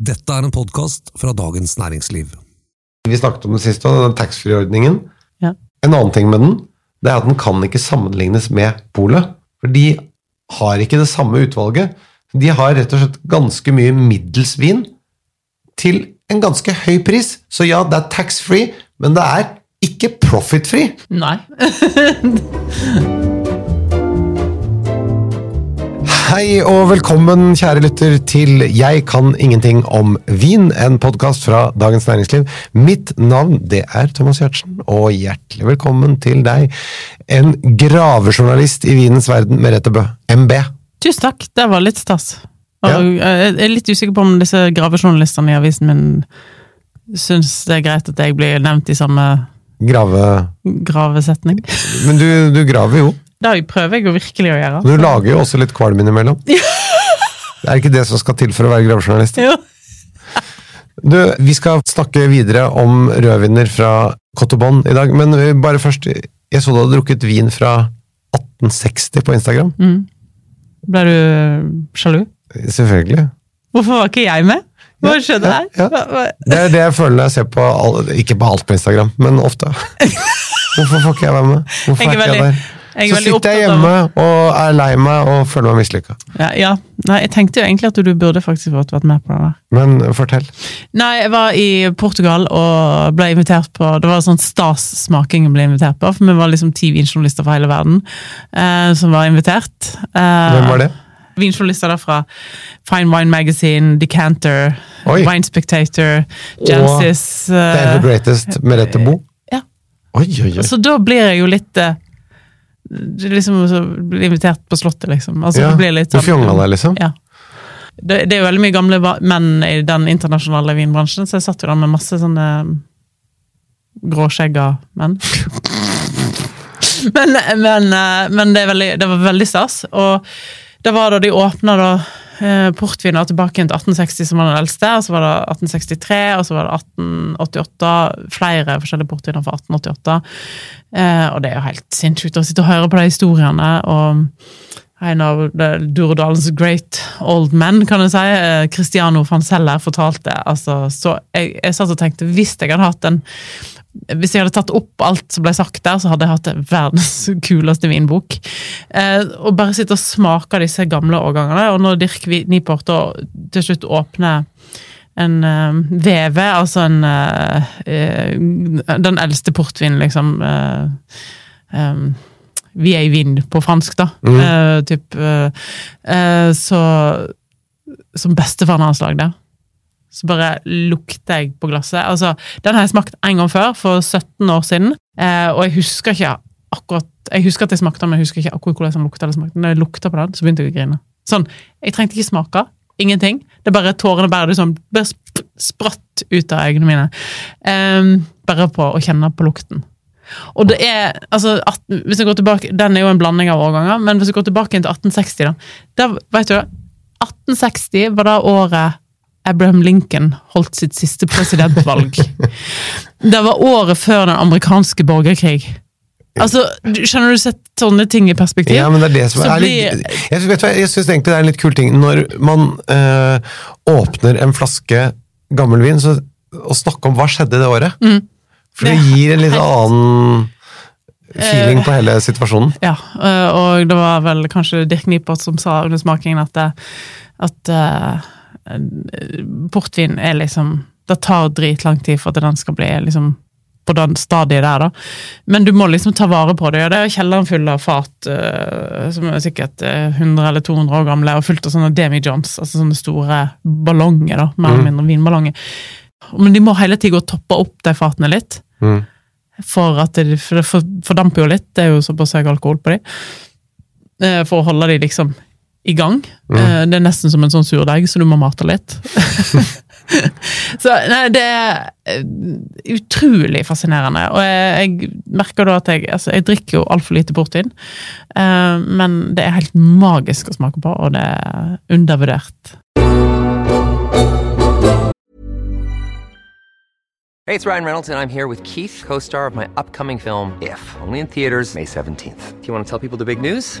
Dette er en podkast fra Dagens Næringsliv. Vi snakket om det sist, den taxfree-ordningen. Ja. En annen ting med den, det er at den kan ikke sammenlignes med polet. For de har ikke det samme utvalget. De har rett og slett ganske mye middels vin til en ganske høy pris. Så ja, det er tax-free, men det er ikke profit-free. Nei. Hei og velkommen, kjære lytter, til Jeg kan ingenting om vin, en podkast fra Dagens Næringsliv. Mitt navn det er Thomas Giertsen, og hjertelig velkommen til deg, en gravejournalist i vinens verden, Merete Bø, MB. Tusen takk, det var litt stas. Og Ja. Jeg er litt usikker på om disse gravejournalistene i avisen min syns det er greit at jeg blir nevnt i samme Grave... gravesetning. Men du, du graver jo. Det prøver jeg jo virkelig å gjøre. Du lager jo også litt kvalm innimellom. Det er ikke det som skal til for å være gravejournalist. Du, vi skal snakke videre om rødviner fra Cotobon i dag, men bare først Jeg så du hadde drukket vin fra 1860 på Instagram. Mm. Ble du sjalu? Selvfølgelig. Hvorfor var ikke jeg med? Hva skjedde her? ja, ja. Det er det jeg føler når jeg ser på Ikke på alt på Instagram, men ofte. Hvorfor får ikke jeg være med? Hvorfor Jeg er ikke jeg der? Så sitter jeg hjemme av- og er lei meg og føler meg mislykka. Ja, ja. Nei, jeg tenkte jo egentlig at du burde faktisk fått vært med på det der. Men fortell. Nei, jeg var i Portugal og ble invitert på Det var sånn stas-smaking jeg ble invitert på, for vi var liksom ti vinjournalister fra hele verden eh, som var invitert. Eh, Hvem var det? Vinjournalister derfra. Fine Wine Magazine, Decanter, Oi. Wine Spectator, Genesis Og er eh, The Greatest Merete Bo? Ja. Oi, oi, oi. Så da blir jeg jo litt liksom så blir invitert på Slottet, liksom. Altså, Ja, det blir litt du fjonga deg, liksom? Ja. Det, det er jo veldig mye gamle menn i den internasjonale vinbransjen, så jeg satt jo der med masse sånne gråskjegga menn. men, men, eh, men det, veldig, det var veldig stas. Og det var da de åpna da eh, portviner tilbake til 1860, som var den eldste, og så var det 1863, og så var det 1888. Flere forskjellige portviner fra 1888. Eh, og det er jo helt sinnssykt å sitte og høre på de historiene. og en av Durdalens great old men, kan jeg si, eh, Cristiano van Zeller, fortalte altså, så jeg, jeg satt og tenkte, hvis jeg hadde hatt en hvis jeg hadde tatt opp alt som ble sagt der, så hadde jeg hatt verdens kuleste vinbok. Eh, og bare sitte og smake disse gamle årgangene, og når Dirk Niport til slutt åpner en uh, VV, altså en eh, eh, Den eldste portvinen, liksom. eh, em, vi er i vind på fransk, da. Mm. Eh, typ, eh, eh, så Som bestefaren hans lagde. Så bare lukter jeg på glasset. Altså, den har jeg smakt en gang før, for 17 år siden. Eh, og jeg husker ikke akkurat Jeg husker at jeg smakte den, men jeg husker ikke akkurat hvordan den lukta. eller smakte. Når jeg lukta på den, så begynte jeg å grine. Sånn, Jeg trengte ikke smake. Ingenting. Det er bare tårene bare, sånn, bare sp spratt ut av øynene mine. Eh, bare på å kjenne på lukten. Og det er, altså, 18, hvis jeg går tilbake, Den er jo en blanding av årganger, men hvis jeg går tilbake til 1860, da, da vet du, 1860 var da året Abraham Lincoln holdt sitt siste presidentvalg. det var året før den amerikanske borgerkrig. Altså, Skjønner du sett sånne ting i perspektiv? Ja, men det er det som Så er litt Jeg, vet hva, jeg syns egentlig det er en litt kul ting når man øh, åpner en flaske gammel vin, så og snakker om hva skjedde det året. For det Mm. Det er gir en litt annen feeling på hele situasjonen. Ja, øh, og det var vel kanskje Dirk Niport som sa under smakingen at, det- at øh, portvin er liksom Det tar dritlang tid for at den skal bli liksom på den stadiet der, da. Men du må liksom ta vare på det. og Det er kjelleren full av fat uh, som er sikkert uh, 100 eller 200 år gamle, og fullt av sånne demi-johns, altså sånne store ballonger, da, mer eller mindre vinballonger. Men de må hele tida gå og toppe opp de fatene litt Mm. for at det, for det for- fordamper jo litt, det er jo såpass høy alkohol på de, Uh, for å holde de liksom i gang. Mm. Det er nesten som en sånn surdeig, så du må mate litt. så nei, det er eh, utrolig fascinerende, og jeg, jeg merker da at jeg altså jeg drikker jo altfor lite portvin, uh, men det er helt magisk å smake på, og det er undervurdert. Hey, it's Ryan Reynolds, and I'm here with Keith, co star of my upcoming film, If, only in theaters, May 17th. Do you want to tell people the big news?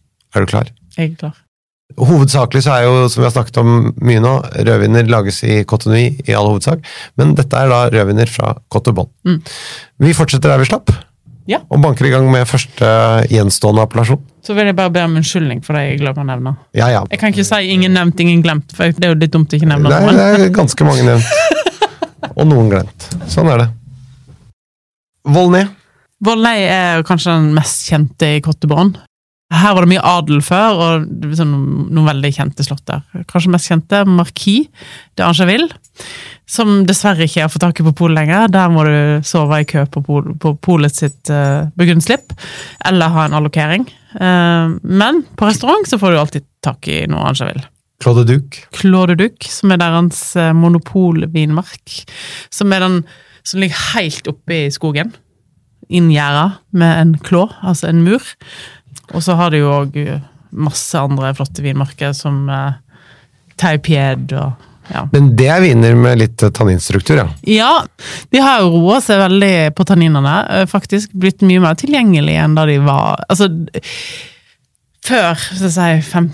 Er du klar? Jeg er klar. Hovedsakelig så er jo, som vi har snakket om mye nå, rødviner lages i Cotonou i all hovedsak, men dette er da rødviner fra Cote Bon. Mm. Vi fortsetter der vi slapp, Ja. og banker i gang med første gjenstående appellasjon. Så vil jeg bare be om unnskyldning for det jeg glemmer å nevne. Ja, ja. Jeg kan ikke si 'ingen nevnt, ingen glemt', for det er jo litt dumt å ikke nevne noe. noen. det er ganske mange nevnt. Og noen glemt. Sånn er det. Volnay. Volnay er kanskje den mest kjente i Cottebonn. Her var det mye adel før, og sånn noen veldig kjente slott der. Kanskje mest kjente Marquis de Angeville, som dessverre ikke har fått tak i på polet lenger. Der må du sove i kø på, pol, på polet sitt uh, begrunnslipp, eller ha en allokering. Uh, men på restaurant så får du alltid tak i noe Angeville. Claude Duc. Claude Duc, som er deres uh, monopolvinmark. Som er den som ligger helt oppe i skogen. Inngjerda med en klå, altså en mur. Og så har de jo òg masse andre flotte vinmarker, som eh, Taupied og ja. Men det er viner med litt eh, tanninstruktur, ja. ja, de har jo roa seg veldig på tanninene. eh, Faktisk blitt mye mer tilgjengelige enn da de var Altså, før, så å si,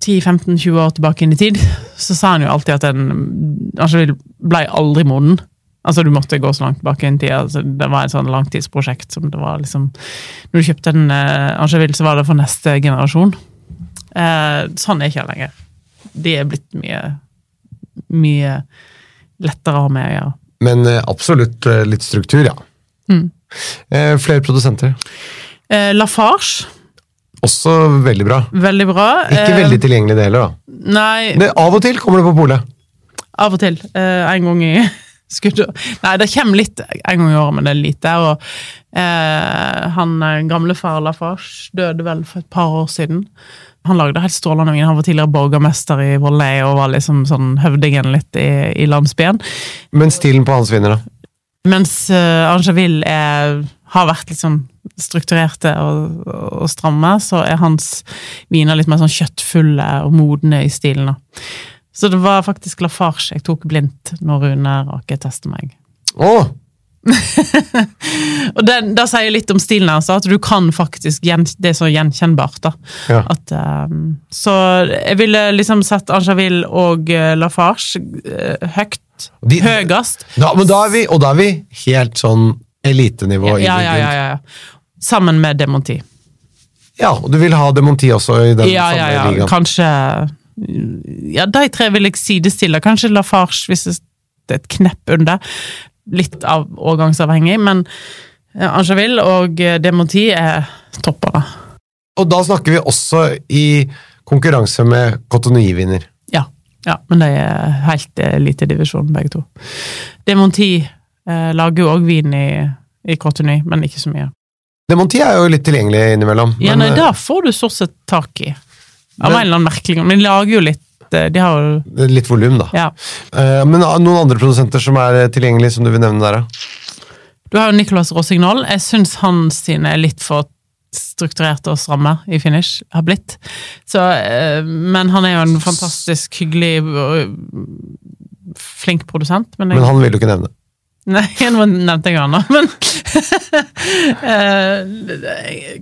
10-15-20 år tilbake inn i tid, så sa han jo alltid at en altså, ble aldri moden. Altså, du måtte gå så langt inn i tid. Altså, det var et sånn langtidsprosjekt som det var liksom Når du kjøpte en uh, Angeville, så var det for neste generasjon. Eh, sånn er ikke det lenger. De er blitt mye mye lettere å ha med å gjøre. Men eh, absolutt eh, litt struktur, ja. Mm. Eh, flere produsenter. Eh, Lafarge, Også veldig bra. veldig bra. Ikke Eh, veldig tilgjengelig det heller, da. Nei, Men av og til kommer det på polet. av og til. Eh, en gang i skuddet. Nei, det kommer litt en gang i året, men det er lite. Og eh, han gamle gamlefar Lafarge døde vel for et par år siden. Han lagde helt strålende vin. Han var tidligere borgermester i Volley og var liksom sånn høvdingen litt i, i landsbyen. Men stilen på hans viner, da? Mens uh, Angeville er, har vært litt sånn strukturerte og, og stramme, så er hans viner litt mer sånn kjøttfulle og modne i stilen. da. Så det var faktisk Lafarge jeg tok blindt når Rune Rake testet meg. Oh. Og det, det sier litt om stilen hans, at du kan faktisk gjen, Det er så gjenkjennbart, da. Ja. At, um, så jeg ville liksom sett Angeville og uh, Lafarge uh, høyt. De- høyest. Da, men da vi, og da er vi helt sånn elitenivå i Ja, ja, ja, ja, ja. Sammen med Demonti. Ja, og du vil ha Demonti også i den Ja, samme ja, ja. ligaen. Kanskje Ja, de tre vil jeg sidestille. Kanskje Lafarge, hvis det er et knepp under. Litt av årgangsavhengig, men eh, Angeville og eh, Demonti er toppere. Og da snakker vi også i konkurranse med Cotonou-vinner. Ja, ja, men de er helt elitedivisjon, begge to. Demonti eh, lager jo òg vin i, i Cotonou, men ikke så mye. Demonti er jo litt tilgjengelig innimellom. Ja, men, nei, eh, da får du stort sett tak i. Av en eller annen merkelig grunn. Men de lager jo litt eh, De har jo Litt volum, da. Ja. Eh, Men noen andre produsenter som er eh, tilgjengelige, som du vil nevne der, da? Du har jo Nicolas Rossignol. Jeg syns hans sine er litt for strukturerte og stramme i finish, har blitt. Så, men han er jo en fantastisk hyggelig og flink produsent. Men, jeg, Men han vil du ikke nevne. Nei, nå nevnte jeg han da, men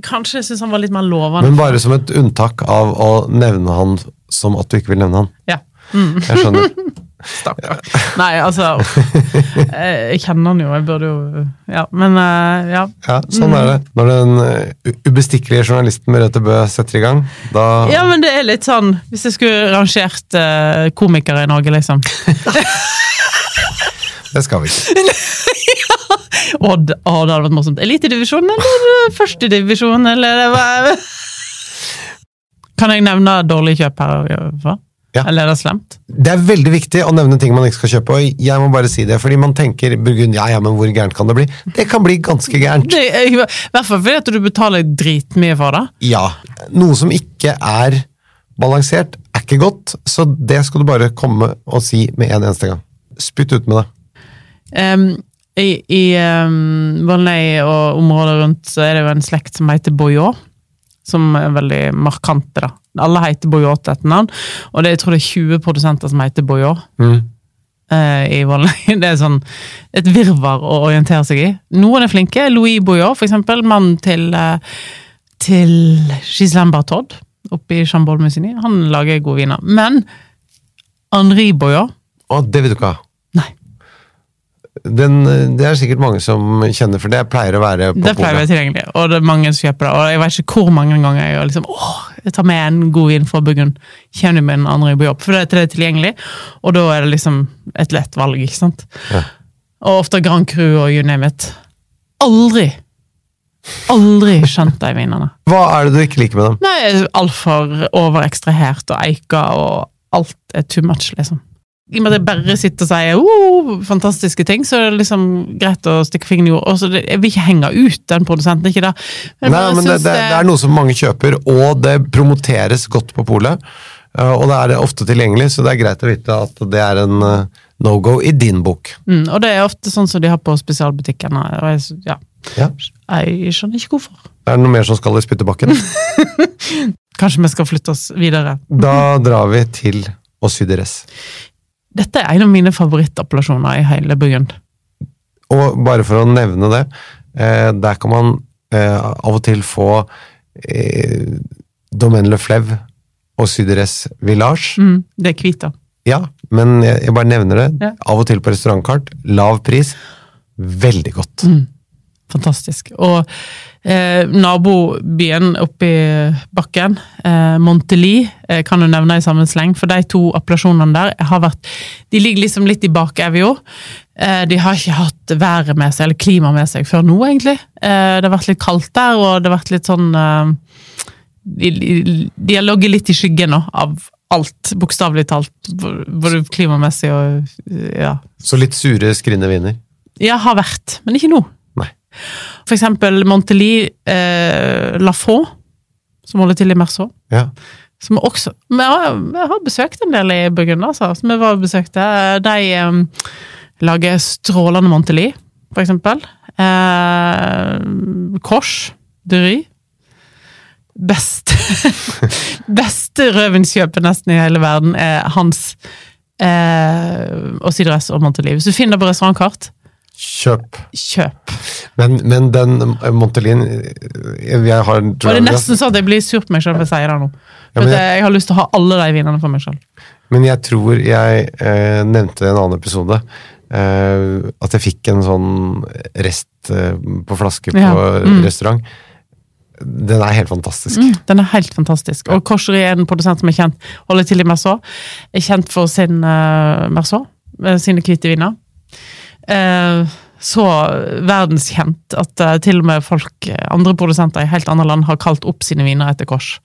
Kanskje jeg syns han var litt mer lovende. Men bare som et unntak av å nevne han som at du ikke vil nevne han. Ja. Mm, Jeg skjønner. Stakkar. Nei, altså eh, Jeg kjenner han jo, jeg burde jo Ja, men eh, ja. Ja, sånn er det. Når den eh, ubestikkelige journalisten Merete Bø setter i gang, da Ja, men det er litt sånn Hvis jeg skulle rangert eh, komikere i Norge, liksom. Det skal vi ikke. Odd, å, det hadde vært morsomt. Elitedivisjon eller førstedivisjon, eller hva? Kan jeg nevne dårlig kjøp her? hva? Ja. Eller er det slemt? Det er veldig viktig å nevne ting man ikke skal kjøpe, og jeg må bare si det, fordi man tenker Burgund, ja ja, men hvor gærent kan det bli? Det kan bli ganske gærent. Det I hvert fall fordi at du betaler dritmye for det. Ja. Noe som ikke er balansert, er ikke godt, så det skal du bare komme og si med en eneste gang. Spytt ut med det. Um, I i um, Volnay og området rundt så er det jo en slekt som heter Boyot, som er veldig markante. da. Alle heter Boyot til etternavn, og det, jeg tror det er 20 produsenter som heter Boyot. eh, i Valnei. Det er sånn et virvar å orientere seg i. Noen er flinke. Louis Boyot, for eksempel. Mannen til, eh, til Gislaine Bartod oppe i Chambol Musigny. Han lager gode viner. Men Henri Boyot Og det vet du. Nei. Den, det er sikkert mange som kjenner, for det pleier å være på Det pleier å være tilgjengelig, og det er mange som kjøper det. Og jeg vet ikke hvor mange ganger jeg gjør liksom, åh, jeg tar med en god vin fra Burgund, kommer med en andre på jobb, for det det er tilgjengelig, og da er det liksom et lett valg, ikke sant? Ja. Og ofte Grand Cru og you name it. Aldri, aldri skjønt de vinene. Hva er det du ikke liker med dem? Nei, altfor overekstrahert og eika, og alt er too much, liksom. I og med at jeg bare sitter og sier oh, fantastiske ting, så er det liksom greit å stikke fingeren i jord. Og så det- Jeg vil ikke henge ut den produsenten, ikke da. Men Nei, men det, det, det er noe som mange kjøper, og det promoteres godt på polet. Uh, Og det er ofte tilgjengelig, så det er greit å vite at det er en uh, no-go i din bok. mm, Og det er ofte sånn som de har på spesialbutikkene. Og jeg, ja, Ja. jeg skjønner ikke hvorfor. Det er noe mer som skal i spyttebakken. Kanskje vi skal flytte oss videre. Da drar vi til Osyderes. Dette er en av mine favorittappellasjoner i hele Burgund. Og bare for å nevne det, eh, der kan man eh, av og til få eh, Domaine Le Fleuve og Syderes Village. Mm, det er hvita. Ja, men jeg bare nevner det. Ja. Av og til på restaurantkart. Lav pris. Veldig godt. Mm. Fantastisk. Og eh, nabobyen oppi bakken, eh, Monteli, eh, kan du nevne i samme sleng, for de to appellasjonene der har vært De ligger liksom litt i bakevja. Eh, de har ikke hatt været med seg, eller klimaet med seg, før nå, egentlig. Eh, det har vært litt kaldt der, og det har vært litt sånn eh, de, de, de har ligget litt i skyggen nå, av alt, bokstavelig talt. Både klimamessig og ja, Så litt sure, skrinne viner. ja, har vært, men ikke nå. For eksempel Montelie eh, Lafont, som holder til i Merceau. Ja. Som også Vi har, vi har besøkt en del i Burgund, altså. Som vi var og besøkte. De eh, lager strålende Montelie, for eksempel. Eh, Kors, Dury. Beste, beste rødvinskjøpet nesten i hele verden er hans eh, og og Montelie. Hvis du finner på restaurantkart, Kjøp. kjøp. Men, men den Montelin jeg, har har, Og det er nesten sånn at jeg blir sur på meg selv for jeg sier det nå. For Ja, jeg- jeg, har lyst til å ha alle de vinene for meg selv. Men jeg tror jeg eh, nevnte i en annen episode eh, at jeg fikk en sånn rest eh, på flaske på Ja, mm. restaurant. Den er helt fantastisk. Mm, den er helt fantastisk. Og Korseri er en produsent som er kjent, holder til i Merceau. Er kjent for sin uh, Merceau, eh, sine hvite viner. Eh, så verdenskjent at eh, til og med folk, eh, andre produsenter i helt andre land har kalt opp sine viner etter Kors.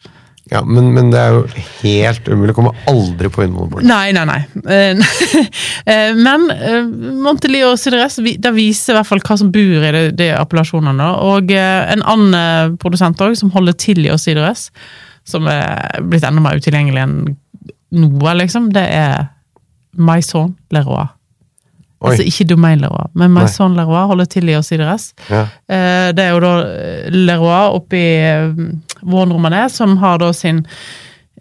Ja, men, men det er jo helt umulig. Kommer aldri på Vinmonopolet. Nei, nei, nei. Men Monteli og Sidres det viser i hvert fall hva som bor i de, de appellasjonene. Og en annen produsent også, som holder til i Sidres, som er blitt enda mer utilgjengelig enn noe, liksom, det er Maison Leroy. Oi. Altså ikke Domain-Leroy, men Maison Leroy holder til i Sidres. Ja. Eh, Det er jo da eh, Leroy oppe i eh, Våren som har da sin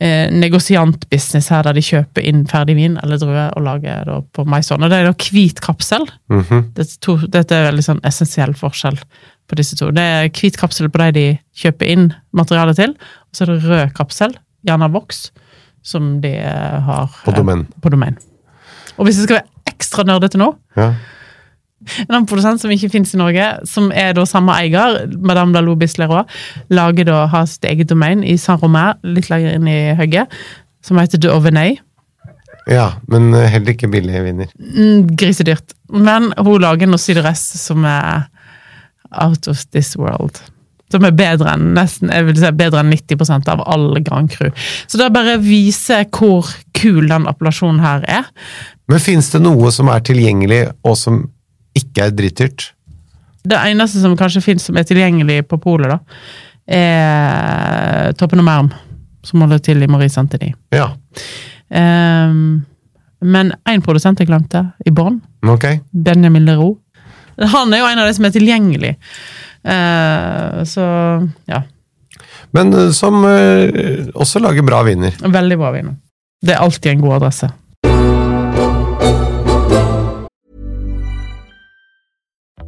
eh, negosiantbusiness her, der de kjøper inn ferdig vin eller druer og lager da på Maison. Og det er da hvit kapsel. Mhm. Dette, to, dette er veldig sånn essensiell forskjell på disse to. Det er hvit kapsel på de de kjøper inn materialet til, og så er det rød kapsel, gjerne voks, som de har På eh, på domen. Og hvis det skal være ekstra nerdete nå, Ja. en annen produsent som ikke finnes i Norge, som er da samme eier, Madame Dalou Bisleroy, lager da, har sitt eget domain i Saint-Romain, litt lenger inn i høgget, som heter De Auvenay. ja, men eh, heller ikke billige viner. Mm, grisedyrt. Men hun lager noe sydress som er out of this world. Som er bedre enn nesten, jeg vil si bedre enn 90% av all Grand Cru. Så det bare viser hvor kul den appellasjonen her er. Men fins det noe som er tilgjengelig, og som ikke er dritdyrt? Det eneste som kanskje finnes som er tilgjengelig på polet, da, er Toppen og Merm, som holder til i Marie Santini. Ja, Um, men én produsent jeg glemte, i Bonn. Okay. Benjamin Leroux. Han er jo en av de som er tilgjengelig. Uh, så ja, Men eh, som uh, også lager bra viner. veldig bra viner. Det er alltid en god adresse.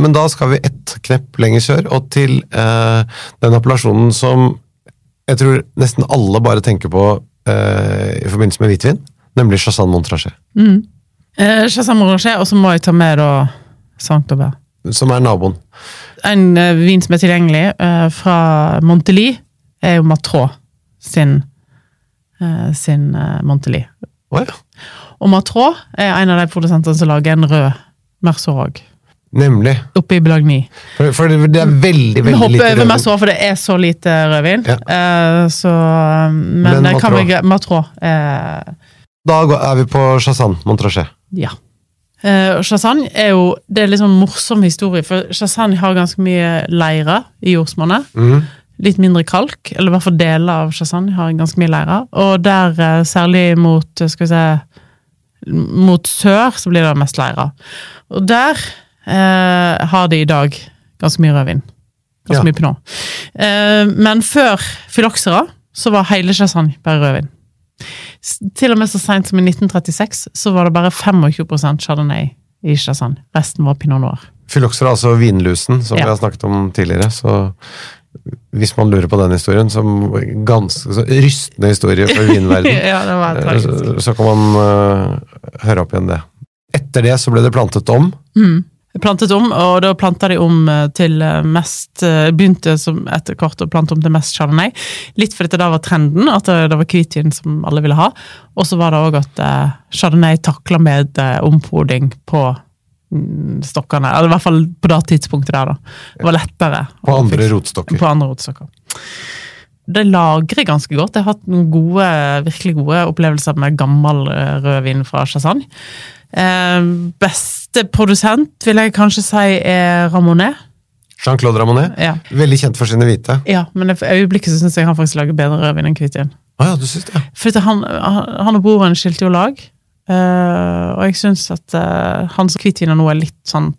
Men da skal vi ett knepp lenger sør, og til eh, den appellasjonen som jeg tror nesten alle bare tenker på eh, i forbindelse med hvitvin, nemlig Chassan Montrachet. Eh, Chassan Montrachet, og så må jeg ta med da Aubert. Som er naboen. En eh, vin som er tilgjengelig eh, fra Montely, er jo Matraux sin, eh, sin eh, Montely. Å ja. Og Matraux er en av de produsentene som lager en rød Merceau Nemlig. oppe i Belagny. For, for det, er veldig, Vi veldig hopper lite over Meg så, for det er så lite rødvin. Ja. Uh, så, men Men kan vi gre- Matrot. Eh, Da er vi på Chassan Montrachet. ja. Eh, og er jo Det er litt sånn morsom historie, for Chassan har ganske mye leire i jordsmonnet. Mm. Litt mindre kalk, eller i hvert fall deler av Chassan har ganske mye leire. Og der, uh, særlig mot eh, skal vi se mot sør, så blir det mest leire. Og der eh, har de i dag ganske mye rødvin. Ganske Ja. mye pinot. Eh, men før Fyloxera så var hele Chassagne bare rødvin. Til og med så seint som i 1936 så var det bare 25% chardonnay i Chassagne. Resten var pinot noir. Fyloxer er altså vinlusen, som Ja. vi har snakket om tidligere. Så hvis man lurer på den historien, som ganske så rystende historie for vinverden, ja, det var så, så kan man uh, høre opp igjen det. Etter det så ble det plantet om. Plantet om, og da planta de om eh, til eh, mest eh, Begynte som etter hvert å plante om til mest chardonnay. Litt fordi det da var trenden, at det, var hvitvin som alle ville ha. Og så var det òg at chardonnay takla med ompoding på mm, stokkene. Eller i hvert fall på det tidspunktet der, da. Det var lettere. På andre rotstokker. På andre rotstokker. Det lagrer ganske godt. Jeg har hatt noen gode, virkelig gode opplevelser med gammel rødvin fra Chassagne. Eh, beste produsent vil jeg kanskje si er Ramonet. Jean-Claude Ramonet, Ja. veldig kjent for sine hvite. ja, men i øyeblikket så syns jeg han faktisk lager bedre rødvin enn hvitvin. Ah, ja, du synes det? For at han, han han og broren skilte jo lag, uh, og jeg syns at uh, hans hvitviner nå er litt sånn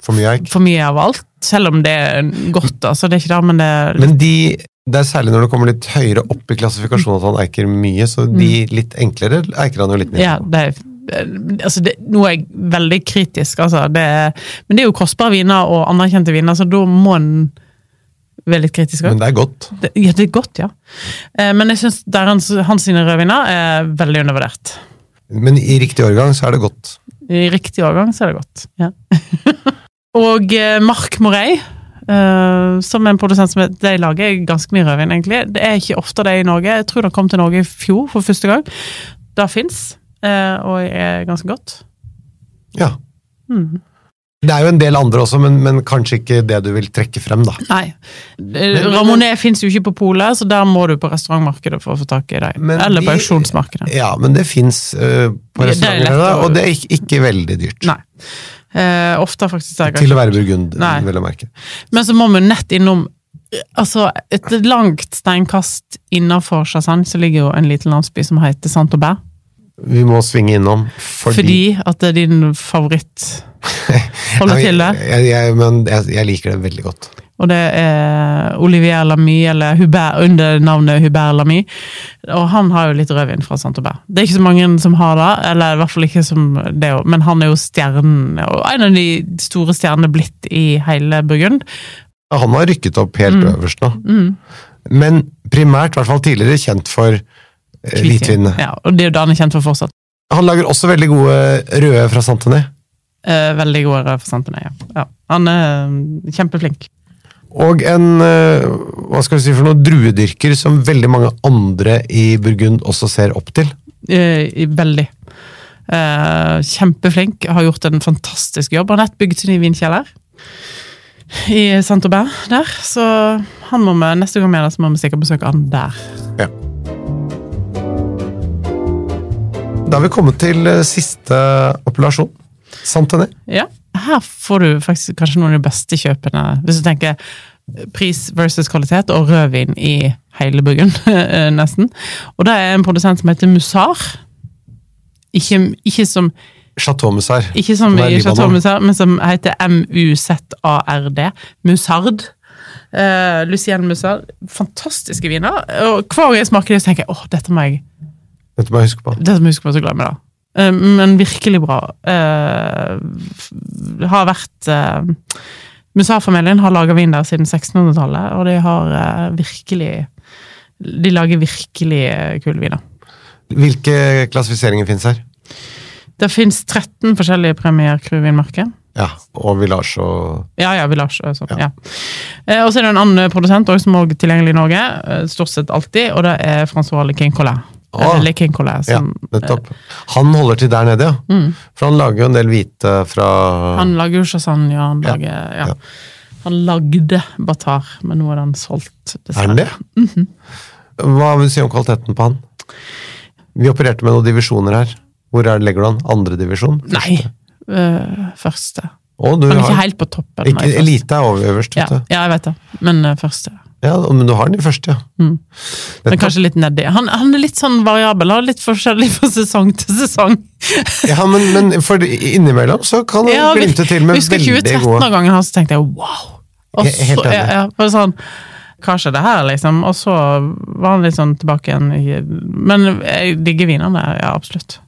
For mye eik. for mye av alt. Selv om det er godt, altså. Det er ikke det, men det er Men de, det er særlig når det kommer litt høyere opp i klassifikasjonen at han eiker mye, så de litt enklere eiker han jo litt mindre. Mm. Ja, det er, altså det, nå er jeg veldig kritisk, altså. Det er, men det er jo kostbare viner og anerkjente viner, så da må en være litt kritisk Men det er godt. Ja, det er godt, ja. Eh, Men jeg syns hans, hans rødviner er veldig undervurdert. Men i riktig årgang så er det godt. I riktig årgang så er det godt. Ja. og eh, Marc Morey, eh, som er en produsent som de lager ganske mye rødvin, egentlig. Det er ikke ofte det i Norge. Jeg tror det kom til Norge i fjor for første gang. Det fins, og er ganske godt. Ja. Mm. Det er jo en del andre også, men, men kanskje ikke det du vil trekke frem, da. Nei. Ramonet fins jo ikke på polet, så der må du på restaurantmarkedet for å få tak i dem. Eller på auksjonsmarkedet. Ja, men det fins på Ja, det er restauranter, og det er ikke, ikke veldig dyrt. Nei. Uh, ofte faktisk er Til å være burgund, Nei. vil jeg merke. Men så må vi nett innom Altså, et langt steinkast innafor Chassagne så ligger jo en liten landsby som heter Saint-Aubert. Vi må svinge innom, fordi, Fordi at det er din favoritt holder til der. Jeg, jeg, men jeg, jeg liker det veldig godt. Og det er Olivier Lamy, eller Hubert, under navnet Hubert Lamy. Og han har jo litt rødvin fra Saint-Aubert. Det er ikke så mange som har det, eller i hvert fall ikke som det, men han er jo stjernen, og en av de store stjernene blitt i hele Burgund. Han har rykket opp helt Mm. øverst nå. Men primært, i hvert fall tidligere, kjent for hvitvin. Ja, og det er jo det han er kjent for fortsatt. Han lager også veldig gode røde fra Santenay. Eh, veldig gode røde representanter, ja. ja. Han er eh, kjempeflink. Og en eh, hva skal vi si for noe, druedyrker som veldig mange andre i Burgund også ser opp til. Eh, veldig. Eh, kjempeflink. Har gjort en fantastisk jobb. Han har nett bygd sin egen vinkjeller i Saint-Aubert der. Så han må vi, neste gang vi er der, så må vi sikkert besøke han der. Ja. Da har vi kommet til eh, siste appellasjon. Henny? Ja. Her får du faktisk kanskje noen av de beste kjøpene, hvis du tenker pris versus kvalitet, og rødvin i hele Burgund, eh, nesten. Og det er en produsent som heter Musar. Ikke, ikke som Chateau Musar. Ikke som Som i. Chateau Musard, men som heter M-U-Z-A-R-D. Musard. Uh, Lucienne Musard. Fantastiske viner. Og hver gang jeg smaker det, så tenker jeg åh, dette må jeg Dette må jeg huske på. dette må jeg huske på så glad med det. Eh, men virkelig bra. Det har vært uh, Musard-familien har laga vin der siden 1600-tallet, og de har eh, virkelig De lager virkelig eh, kule viner. Hvilke klassifiseringer fins her? Det fins 13 forskjellige Premier Crew-vinmarker. Ja, og Village og Ja, ja, Village. Sånn, Ja. ja. Eh, og så er det en annen produsent også, som er tilgjengelig i Norge, eh, stort sett alltid, og det er Francois Le Quincolet. Le Quincolet, Ja, som nettopp. Han holder til der nede, ja. For han lager jo en del hvite fra eh, Han lager jo chasagne, han Ja, lager ja. ja. Han lagde Batar, men nå er den solgt, Er han det? Mhm. Hva vil du si om kvaliteten på han? Vi opererte med noen divisjoner her. Hvor er det legger du han? Andre divisjon? Nei, øh, første. Å, Han er ikke helt på toppen. ikke, elite er øverst, Ja, vet du. ja, jeg vet det, men øh, første. Ja, men du har den i første, ja. Mm. Men kanskje litt nedi. Han, han er litt sånn variabel, han er litt forskjellig fra sesong til sesong. Ja, men, men for innimellom så kan han Ja, glimte til med Husker veldig 2013 gode av gangen her, så tenkte jeg wow! Og He- helt så, enig. ja, ja, sånn, hva skjedde her, liksom? Og så var han litt sånn tilbake igjen. i- Men jeg digger vinene, ja, absolutt.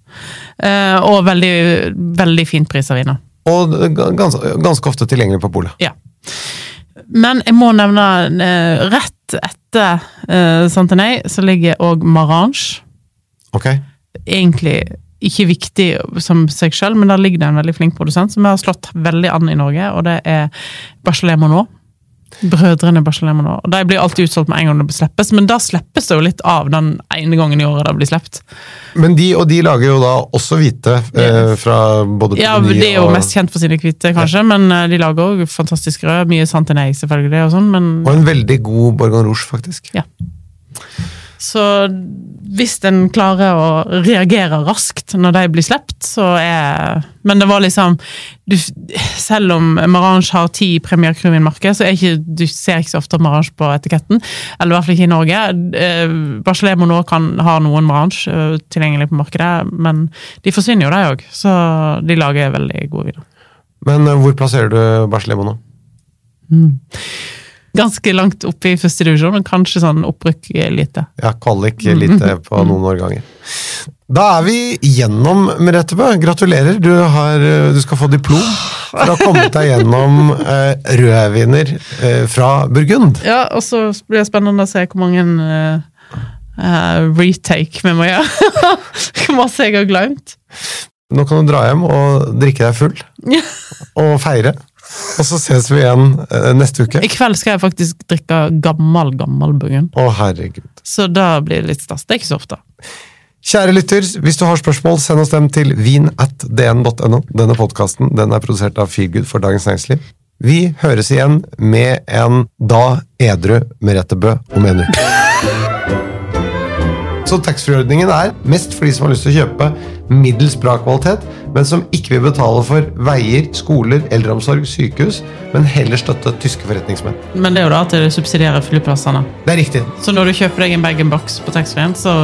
Eh, og veldig, veldig fint pris av viner. Og ganske, ganske ofte tilgjengelig på polet. Ja. Men jeg må nevne, eh, rett etter eh, Santenay, så ligger òg Marange. Ok? egentlig ikke viktig som seg sjøl, men der ligger det en veldig flink produsent som har slått veldig an i Norge, og det er Bachelet Monod. Brødrene Barcelona nå. De blir alltid utsolgt med en gang det slippes, men da slippes det jo litt av den ene gangen i året det blir sluppet. Men de, og de lager jo da også hvite eh, fra både Ja, De er jo og, mest kjent for sine hvite, kanskje, men eh, de lager òg fantastisk rød. Mye Santinei, selvfølgelig, og sånn, men og en veldig god Bourgogne Rouge, faktisk. Ja. Så hvis en klarer å reagere raskt når de blir sluppet, så er Men det var liksom du, Selv om Marange har ti Premier markedet, så er ikke, du ser ikke så ofte Marange på etiketten. Eller i hvert fall ikke i Norge. Eh, Bachelet nå kan ha noen Marange eh, tilgjengelig på markedet, men de forsvinner jo, de òg. Så de lager veldig gode videoer. Men eh, hvor plasserer du Barcelemo nå? Ganske langt oppe i første divisjon, men kanskje sånn opprykk lite. Ja, kvalik lite på noen årganger. Da er vi gjennom, Merete Bø. Gratulerer. Du, har, eh, du skal få diplom for å ha kommet deg gjennom eh, rødviner eh, fra Burgund. Ja, og så blir det spennende å se hvor mange eh, eh, retake vi må gjøre. Hvor masse jeg har glemt. Nå kan du dra hjem og drikke deg full og feire. Og så ses vi igjen eh, neste uke. I kveld skal jeg faktisk drikke gammel, gammel Burgund. Å, herregud. Så da blir det litt stas. Det er ikke så ofte. Kjære lytter, hvis du har spørsmål, send oss dem til vin at dn.no. Denne podkasten den er produsert av Feelgood for Dagens Næringsliv. Vi høres igjen med en da edru Merete Bø om en uke. Så taxfree-ordningen er mest for de som har lyst til å kjøpe middels bra kvalitet, men som ikke vil betale for veier, skoler, eldreomsorg, sykehus, men heller støtte tyske forretningsmenn. Men det er jo da at de subsidierer flyplassene. Det er riktig. Så når du kjøper deg en bag-in-box på taxfree-en, så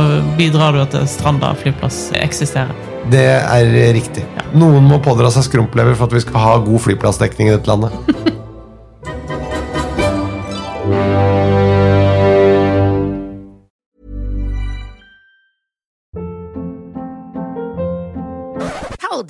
bidrar du til at Stranda flyplass eksisterer. Det er riktig. Noen må pådra seg skrumplever for at vi skal ha god flyplassdekning i dette landet.